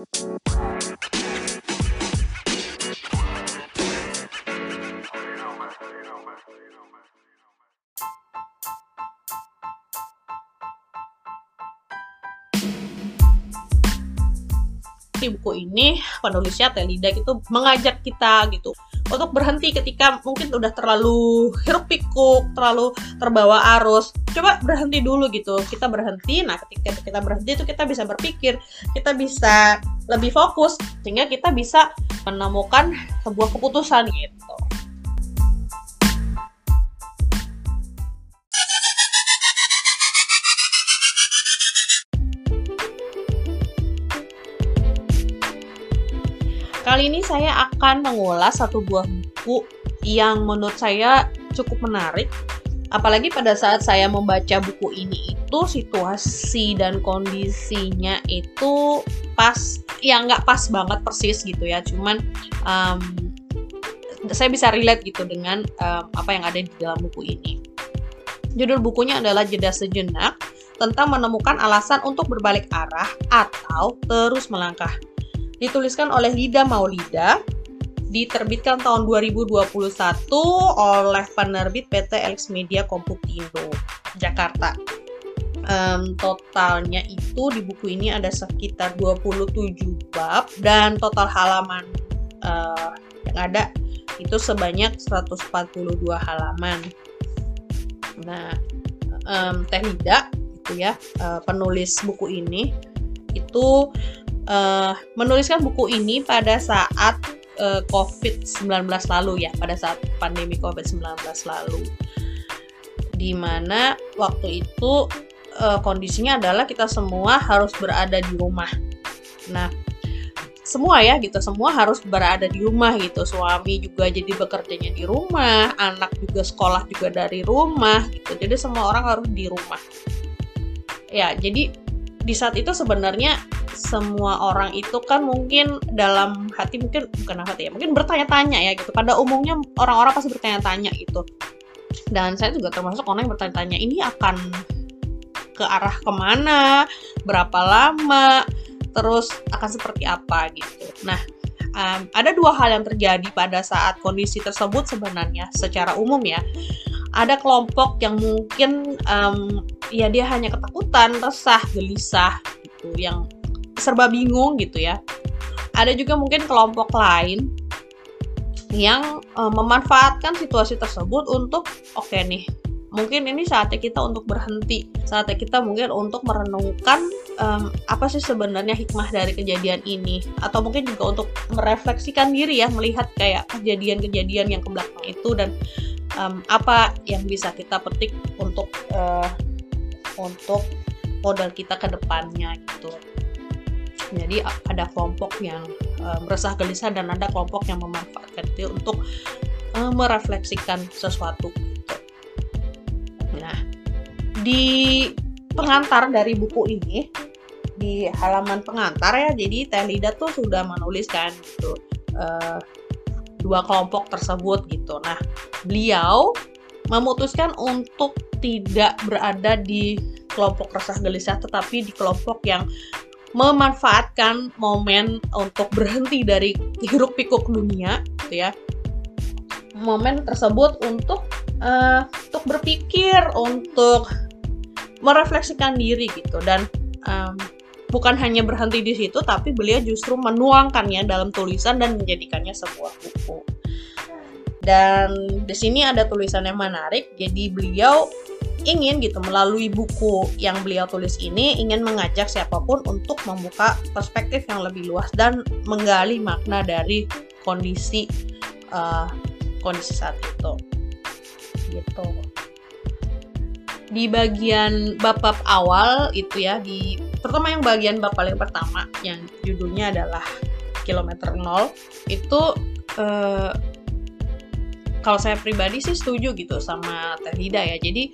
di buku ini penulisnya Telida itu mengajak kita gitu untuk berhenti ketika mungkin udah terlalu hiruk pikuk, terlalu terbawa arus. Coba berhenti dulu gitu. Kita berhenti. Nah, ketika kita berhenti itu kita bisa berpikir, kita bisa lebih fokus sehingga kita bisa menemukan sebuah keputusan gitu. Kali ini saya akan mengulas satu buah buku yang menurut saya cukup menarik. Apalagi pada saat saya membaca buku ini itu situasi dan kondisinya itu pas, ya nggak pas banget persis gitu ya. Cuman um, saya bisa relate gitu dengan um, apa yang ada di dalam buku ini. Judul bukunya adalah Jeda Sejenak tentang menemukan alasan untuk berbalik arah atau terus melangkah dituliskan oleh Lida Maulida, diterbitkan tahun 2021 oleh penerbit PT Elix Media Komputindo, Jakarta. Um, totalnya itu di buku ini ada sekitar 27 bab dan total halaman uh, yang ada itu sebanyak 142 halaman. Nah, um, Teh Lida itu ya uh, penulis buku ini itu uh, menuliskan buku ini pada saat uh, COVID-19 lalu ya, pada saat pandemi COVID-19 lalu. Di mana waktu itu uh, kondisinya adalah kita semua harus berada di rumah. Nah, semua ya gitu, semua harus berada di rumah gitu. Suami juga jadi bekerjanya di rumah, anak juga sekolah juga dari rumah gitu. Jadi semua orang harus di rumah. Ya, jadi di saat itu sebenarnya semua orang itu kan mungkin dalam hati mungkin bukan hati ya mungkin bertanya-tanya ya gitu. Pada umumnya orang-orang pasti bertanya-tanya gitu dan saya juga termasuk orang yang bertanya-tanya ini akan ke arah ke mana? Berapa lama? Terus akan seperti apa? Gitu. Nah um, ada dua hal yang terjadi pada saat kondisi tersebut sebenarnya secara umum ya. Ada kelompok yang mungkin um, ya dia hanya ketakutan resah gelisah gitu yang serba bingung gitu ya. Ada juga mungkin kelompok lain yang e, memanfaatkan situasi tersebut untuk oke okay nih mungkin ini saatnya kita untuk berhenti. Saatnya kita mungkin untuk merenungkan um, apa sih sebenarnya hikmah dari kejadian ini. Atau mungkin juga untuk merefleksikan diri ya melihat kayak kejadian-kejadian yang ke belakang itu dan um, apa yang bisa kita petik untuk uh, untuk modal kita ke depannya gitu jadi ada kelompok yang uh, meresah gelisah dan ada kelompok yang memanfaatkan itu untuk uh, merefleksikan sesuatu gitu. Nah, di pengantar dari buku ini di halaman pengantar ya, jadi Telida tuh sudah menuliskan gitu uh, dua kelompok tersebut gitu. Nah, beliau memutuskan untuk tidak berada di kelompok resah gelisah tetapi di kelompok yang memanfaatkan momen untuk berhenti dari hiruk pikuk dunia gitu ya. Momen tersebut untuk uh, untuk berpikir untuk merefleksikan diri gitu. Dan um, bukan hanya berhenti di situ tapi beliau justru menuangkannya dalam tulisan dan menjadikannya sebuah buku. Dan di sini ada tulisan yang menarik. Jadi beliau ingin gitu melalui buku yang beliau tulis ini ingin mengajak siapa pun untuk membuka perspektif yang lebih luas dan menggali makna dari kondisi uh, kondisi saat itu gitu di bagian bab-bab awal itu ya di pertama yang bagian bab paling pertama yang judulnya adalah kilometer nol itu uh, kalau saya pribadi sih setuju gitu sama Teh ya. Jadi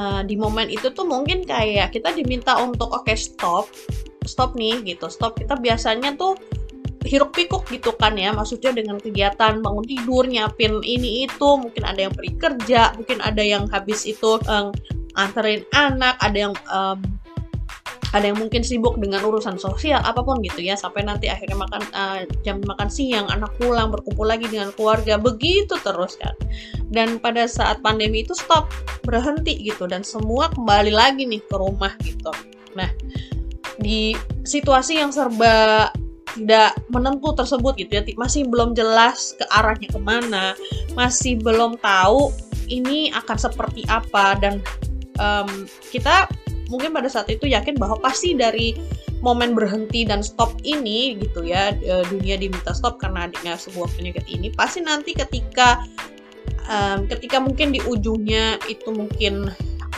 uh, di momen itu tuh mungkin kayak kita diminta untuk oke okay, stop. Stop nih gitu. Stop. Kita biasanya tuh hiruk pikuk gitu kan ya. Maksudnya dengan kegiatan bangun tidur nyiapin ini itu. Mungkin ada yang pergi kerja mungkin ada yang habis itu um, anterin anak ada yang um, ada yang mungkin sibuk dengan urusan sosial apa pun gitu ya. Sampai nanti akhirnya makan uh, jam makan siang anak pulang berkumpul lagi dengan keluarga. Begitu terus kan dan pada saat pandemi itu stop berhenti gitu. Dan semua kembali lagi nih ke rumah gitu. Nah di situasi yang serba tidak menentu tersebut gitu ya masih belum jelas ke arahnya ke mana. Masih belum tahu ini akan seperti apa. Dan um, kita mungkin pada saat itu yakin bahwa pasti dari momen berhenti dan stop ini gitu ya e, dunia diminta stop karena adanya sebuah penyakit ini pasti nanti ketika um, ketika mungkin di ujungnya itu mungkin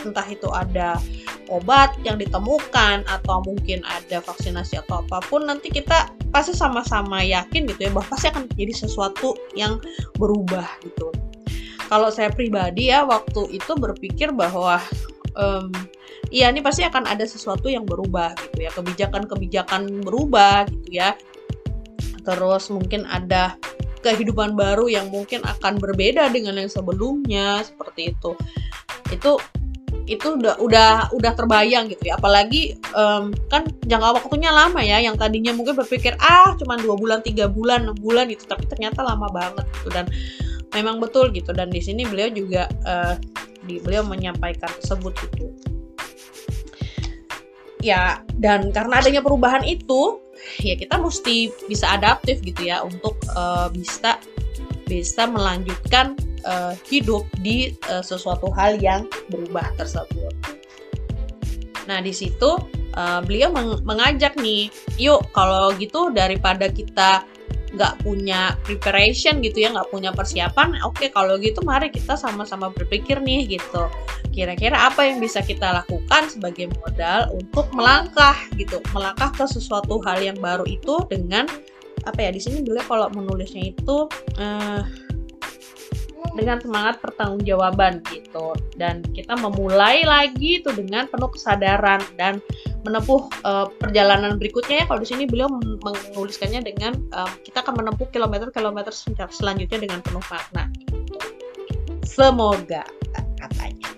entah itu ada obat yang ditemukan atau mungkin ada vaksinasi atau apa pun nanti kita pasti sama-sama yakin gitu ya bahwa pasti akan terjadi sesuatu yang berubah gitu. Kalau saya pribadi ya waktu itu berpikir bahwa um, iya ini pasti akan ada sesuatu yang berubah gitu ya. Kebijakan-kebijakan berubah gitu ya. Terus mungkin ada kehidupan baru yang mungkin akan berbeda dengan yang sebelumnya seperti itu. Itu itu udah udah udah terbayang gitu ya. Apalagi um, kan jangka waktunya lama ya yang tadinya mungkin berpikir ah cuma dua bulan tiga bulan enam bulan itu tapi ternyata lama banget gitu. Dan memang betul gitu. Dan di sini beliau juga uh, di beliau menyampaikan tersebut gitu. Ya dan karena adanya perubahan itu ya kita mesti bisa adaptif gitu ya untuk uh, bisa bisa melanjutkan uh, hidup di uh, sesuatu hal yang berubah tersebut. Nah di situ uh, beliau meng mengajak nih, yuk kalau gitu daripada kita nggak punya preparation gitu ya nggak punya persiapan oke okay, kalau gitu mari kita sama-sama berpikir nih gitu. Kira-kira apa yang bisa kita lakukan sebagai modal untuk melangkah gitu melangkah ke sesuatu hal yang baru itu dengan apa ya di sini beliau kalau menulisnya itu uh, dengan semangat pertanggungjawaban gitu. Dan kita memulai lagi itu dengan penuh kesadaran dan menempuh uh, perjalanan berikutnya ya. Kalau di sini beliau menuliskannya dengan uh, kita akan menempuh kilometer-kilometer selanjutnya dengan penuh makna. Semoga katanya.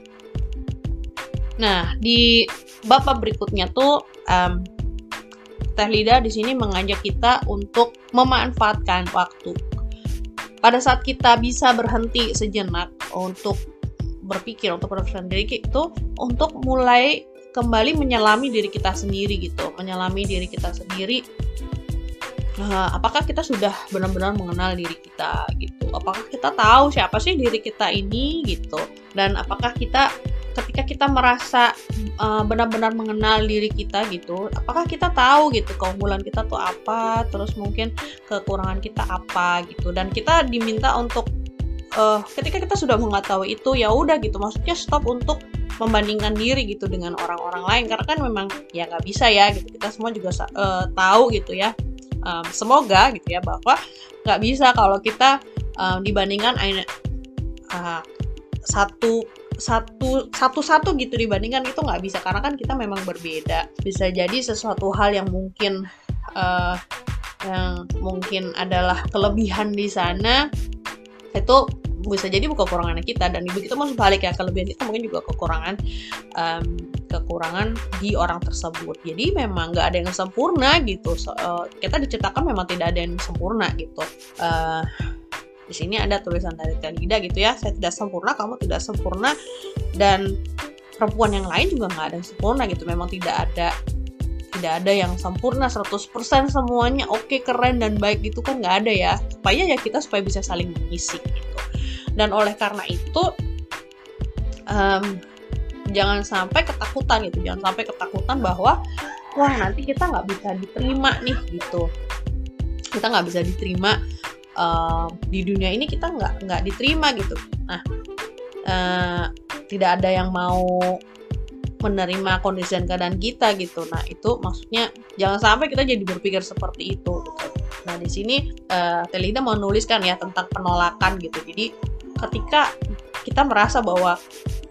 Nah di bapak berikutnya tuh um, Teh Lida di sini mengajak kita untuk memanfaatkan waktu. Pada saat kita bisa berhenti sejenak untuk berpikir untuk diri itu untuk mulai kembali menyelami diri kita sendiri gitu menyelami diri kita sendiri uh, apakah kita sudah benar-benar mengenal diri kita gitu? Apakah kita tahu siapa sih diri kita ini gitu? Dan apakah kita ketika kita merasa uh, benar-benar mengenal diri kita gitu apakah kita tahu gitu keunggulan kita tuh apa terus mungkin kekurangan kita apa gitu? Dan kita diminta untuk uh, ketika kita sudah mengetahui itu ya udah gitu maksudnya stop untuk membandingkan diri gitu dengan orang-orang lain. Karena kan memang ya nggak bisa ya gitu. Kita semua juga uh, tahu gitu ya. Um, semoga gitu ya bahwa nggak bisa kalau kita um, dibandingkan uh, satu satu satu satu gitu dibandingkan itu nggak bisa. Karena kan kita memang berbeda. Bisa jadi sesuatu hal yang mungkin uh, yang mungkin adalah kelebihan di sana itu bisa jadi bukan kekurangan kita dan begitu mau balik ya. Kelebihan kita mungkin juga kekurangan um, kekurangan di orang tersebut. Jadi memang nggak ada yang sempurna gitu. So, uh, kita diciptakan memang tidak ada yang sempurna gitu. Uh, di sini ada tulisan dari Telida gitu ya saya tidak sempurna kamu tidak sempurna. Dan perempuan yang lain juga nggak ada yang sempurna gitu. Memang tidak ada tidak ada yang sempurna 100% semuanya. Oke keren dan baik gitu kan nggak ada ya. Supaya ya kita supaya bisa saling mengisi. gitu dan oleh karena itu um, jangan sampai ketakutan gitu. Jangan sampai ketakutan bahwa wah nanti kita nggak bisa diterima nih gitu. Kita nggak bisa diterima uh, di dunia ini kita nggak nggak diterima gitu. Nah uh, tidak ada yang mau menerima kondisi dan keadaan kita gitu. Nah itu maksudnya jangan sampai kita jadi berpikir seperti itu. Gitu. nah di sini uh, Telida mau nuliskan ya tentang penolakan gitu. Jadi ketika kita merasa bahwa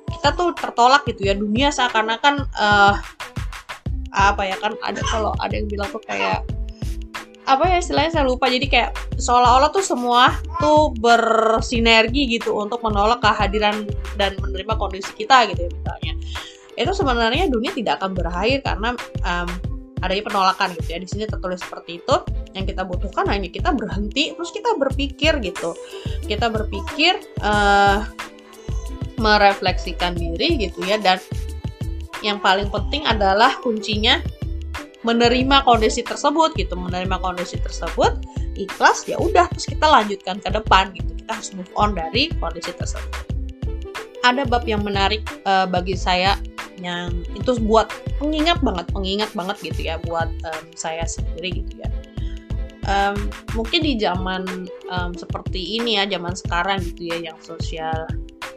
kita tuh tertolak gitu ya dunia seakan-akan uh, apa ya kan ada kalau ada yang bilang tuh kayak apa ya istilahnya saya lupa. Jadi kayak seolah-olah tuh semua tuh bersinergi gitu untuk menolak kehadiran dan menerima kondisi kita gitu ya misalnya. Itu sebenarnya dunia tidak akan berakhir karena um, adanya penolakan gitu ya. Di sini tertulis seperti itu. Yang kita butuhkan hanya kita berhenti terus kita berpikir gitu. Kita berpikir uh, merefleksikan diri gitu ya. Dan yang paling penting adalah kuncinya menerima kondisi tersebut gitu. Menerima kondisi tersebut ikhlas ya udah terus kita lanjutkan ke depan gitu. Kita harus move on dari kondisi tersebut. Ada bab yang menarik uh, bagi saya yang itu buat pengingat banget pengingat banget gitu ya buat um, saya sendiri gitu ya. Um, mungkin di zaman um, seperti ini ya zaman sekarang gitu ya yang sosial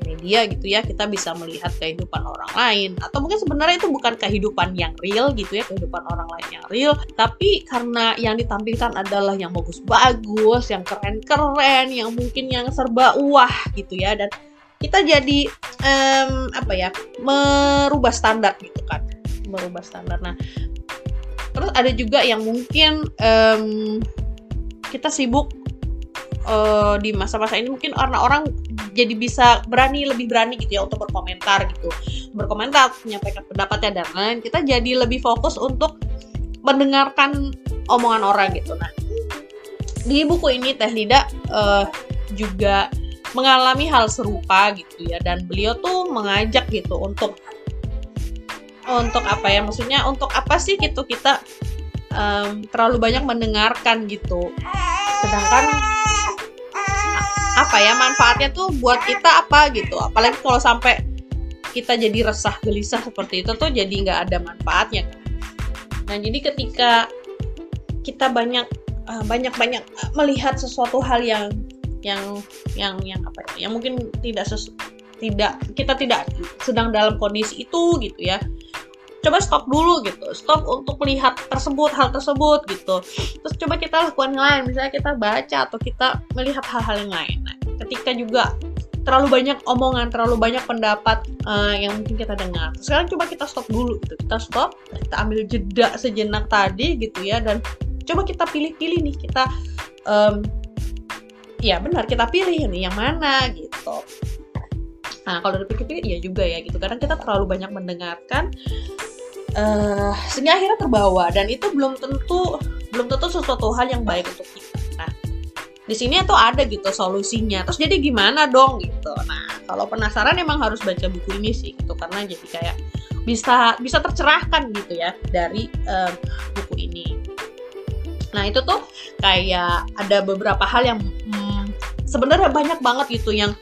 media gitu ya kita bisa melihat kehidupan orang lain atau mungkin sebenarnya itu bukan kehidupan yang real gitu ya kehidupan orang lain yang real tapi karena yang ditampilkan adalah yang bagus-bagus yang keren-keren yang mungkin yang serba wah gitu ya dan kita jadi um, apa ya merubah standar gitu kan. Merubah standar. Nah terus ada juga yang mungkin um, kita sibuk uh, di masa-masa ini mungkin karena orang jadi bisa berani lebih berani gitu ya untuk berkomentar gitu. Berkomentar menyampaikan pendapatnya dan lain kita jadi lebih fokus untuk mendengarkan omongan orang gitu. Nah di buku ini Teh Lida uh, juga mengalami hal serupa gitu ya. Dan beliau tuh mengajak gitu untuk untuk apa ya? Maksudnya untuk apa sih gitu kita um, terlalu banyak mendengarkan gitu. Sedangkan apa ya manfaatnya tuh buat kita apa gitu. Apalagi kalau sampai kita jadi resah gelisah seperti itu tuh jadi nggak ada manfaatnya. Nah jadi ketika kita banyak uh, banyak banyak melihat sesuatu hal yang yang yang yang apa ya yang mungkin tidak sesu, tidak kita tidak sedang dalam kondisi itu gitu ya. Coba stop dulu gitu stop untuk melihat tersebut hal tersebut gitu. Terus coba kita lakukan yang lain misalnya kita baca atau kita melihat hal-hal yang lain. Nah, ketika juga terlalu banyak omongan terlalu banyak pendapat uh, yang mungkin kita dengar. Sekarang coba kita stop dulu gitu kita stop kita ambil jeda sejenak tadi gitu ya dan coba kita pilih-pilih nih kita um, ya benar kita pilih nih yang mana gitu. Nah kalau dipikir-pikir iya juga ya gitu. Karena kita terlalu banyak mendengarkan uh, sehingga akhirnya terbawa dan itu belum tentu belum tentu sesuatu hal yang baik untuk kita. Nah di sini tuh ada gitu solusinya. Terus jadi gimana dong gitu. Nah kalau penasaran emang harus baca buku ini sih gitu. Karena jadi kayak bisa bisa tercerahkan gitu ya dari uh, buku ini. Nah itu tuh kayak ada beberapa hal yang sebenarnya banyak banget gitu yang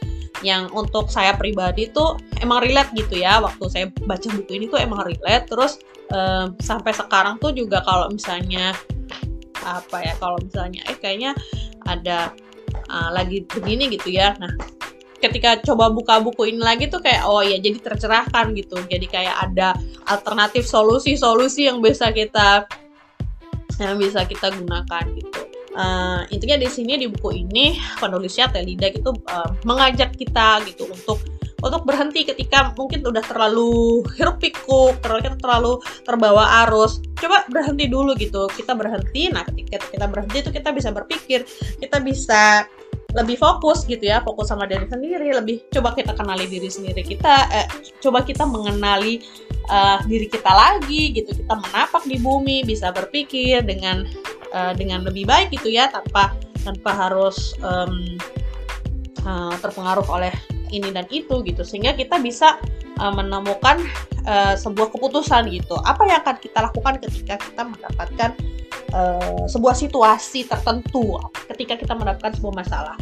yang untuk saya pribadi tuh emang relate gitu ya. Waktu saya baca buku ini tuh emang relate. Terus um, sampai sekarang tuh juga kalau misalnya apa ya kalau misalnya eh kayaknya ada uh, lagi begini gitu ya. Nah ketika coba buka buku ini lagi tuh kayak oh ya jadi tercerahkan gitu. Jadi kayak ada alternatif solusi-solusi yang bisa kita yang bisa kita gunakan gitu uh, intinya di sini di buku ini penulisnya Telida gitu uh, mengajak kita gitu untuk untuk berhenti ketika mungkin udah terlalu hiruk pikuk terlalu kita terlalu terbawa arus. Coba berhenti dulu gitu. Kita berhenti nah ketika kita berhenti itu kita bisa berpikir kita bisa lebih fokus gitu ya fokus sama diri sendiri lebih coba kita kenali diri sendiri kita eh, coba kita mengenali uh, diri kita lagi gitu. Kita menapak di bumi bisa berpikir dengan uh, dengan lebih baik gitu ya tanpa tanpa harus um, uh, terpengaruh oleh ini dan itu gitu. Sehingga kita bisa uh, menemukan uh, sebuah keputusan gitu. Apa yang akan kita lakukan ketika kita mendapatkan uh, sebuah situasi tertentu ketika kita mendapatkan sebuah masalah?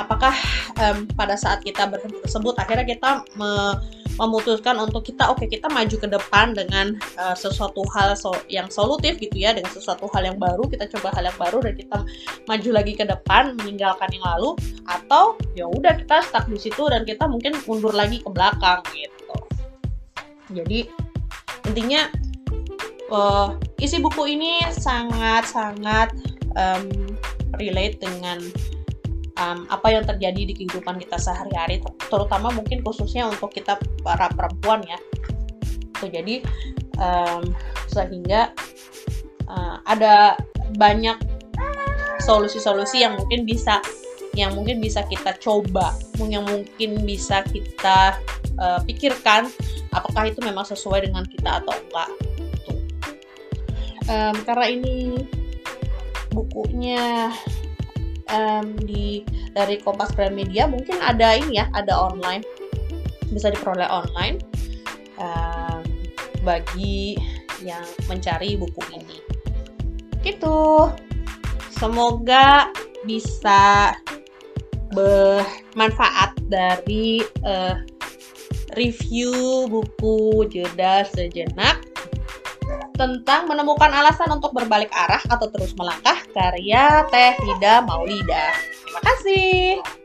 Apakah um, pada saat kita berhenti tersebut akhirnya kita me memutuskan untuk kita oke okay, kita maju ke depan dengan uh, sesuatu hal so yang solutif gitu ya dengan sesuatu hal yang baru kita coba hal yang baru dan kita maju lagi ke depan meninggalkan yang lalu atau ya udah kita stuck di situ dan kita mungkin mundur lagi ke belakang gitu. Jadi intinya uh, isi buku ini sangat sangat um, relate dengan um, apa yang terjadi di kehidupan kita sehari-hari terutama mungkin khususnya untuk kita para perempuan ya. Tuh jadi um, sehingga uh, ada banyak solusi-solusi yang mungkin bisa yang mungkin bisa kita coba yang mungkin bisa kita uh, pikirkan apakah itu memang sesuai dengan kita atau enggak. Um, karena ini bukunya um, di dari Kompas Gramedia mungkin ada ini ya ada online. Bisa diperoleh online um, bagi yang mencari buku ini. Gitu. Semoga bisa bermanfaat dari uh, review buku jeda sejenak tentang menemukan alasan untuk berbalik arah atau terus melangkah karya Teh Lida Maulida. Terima kasih.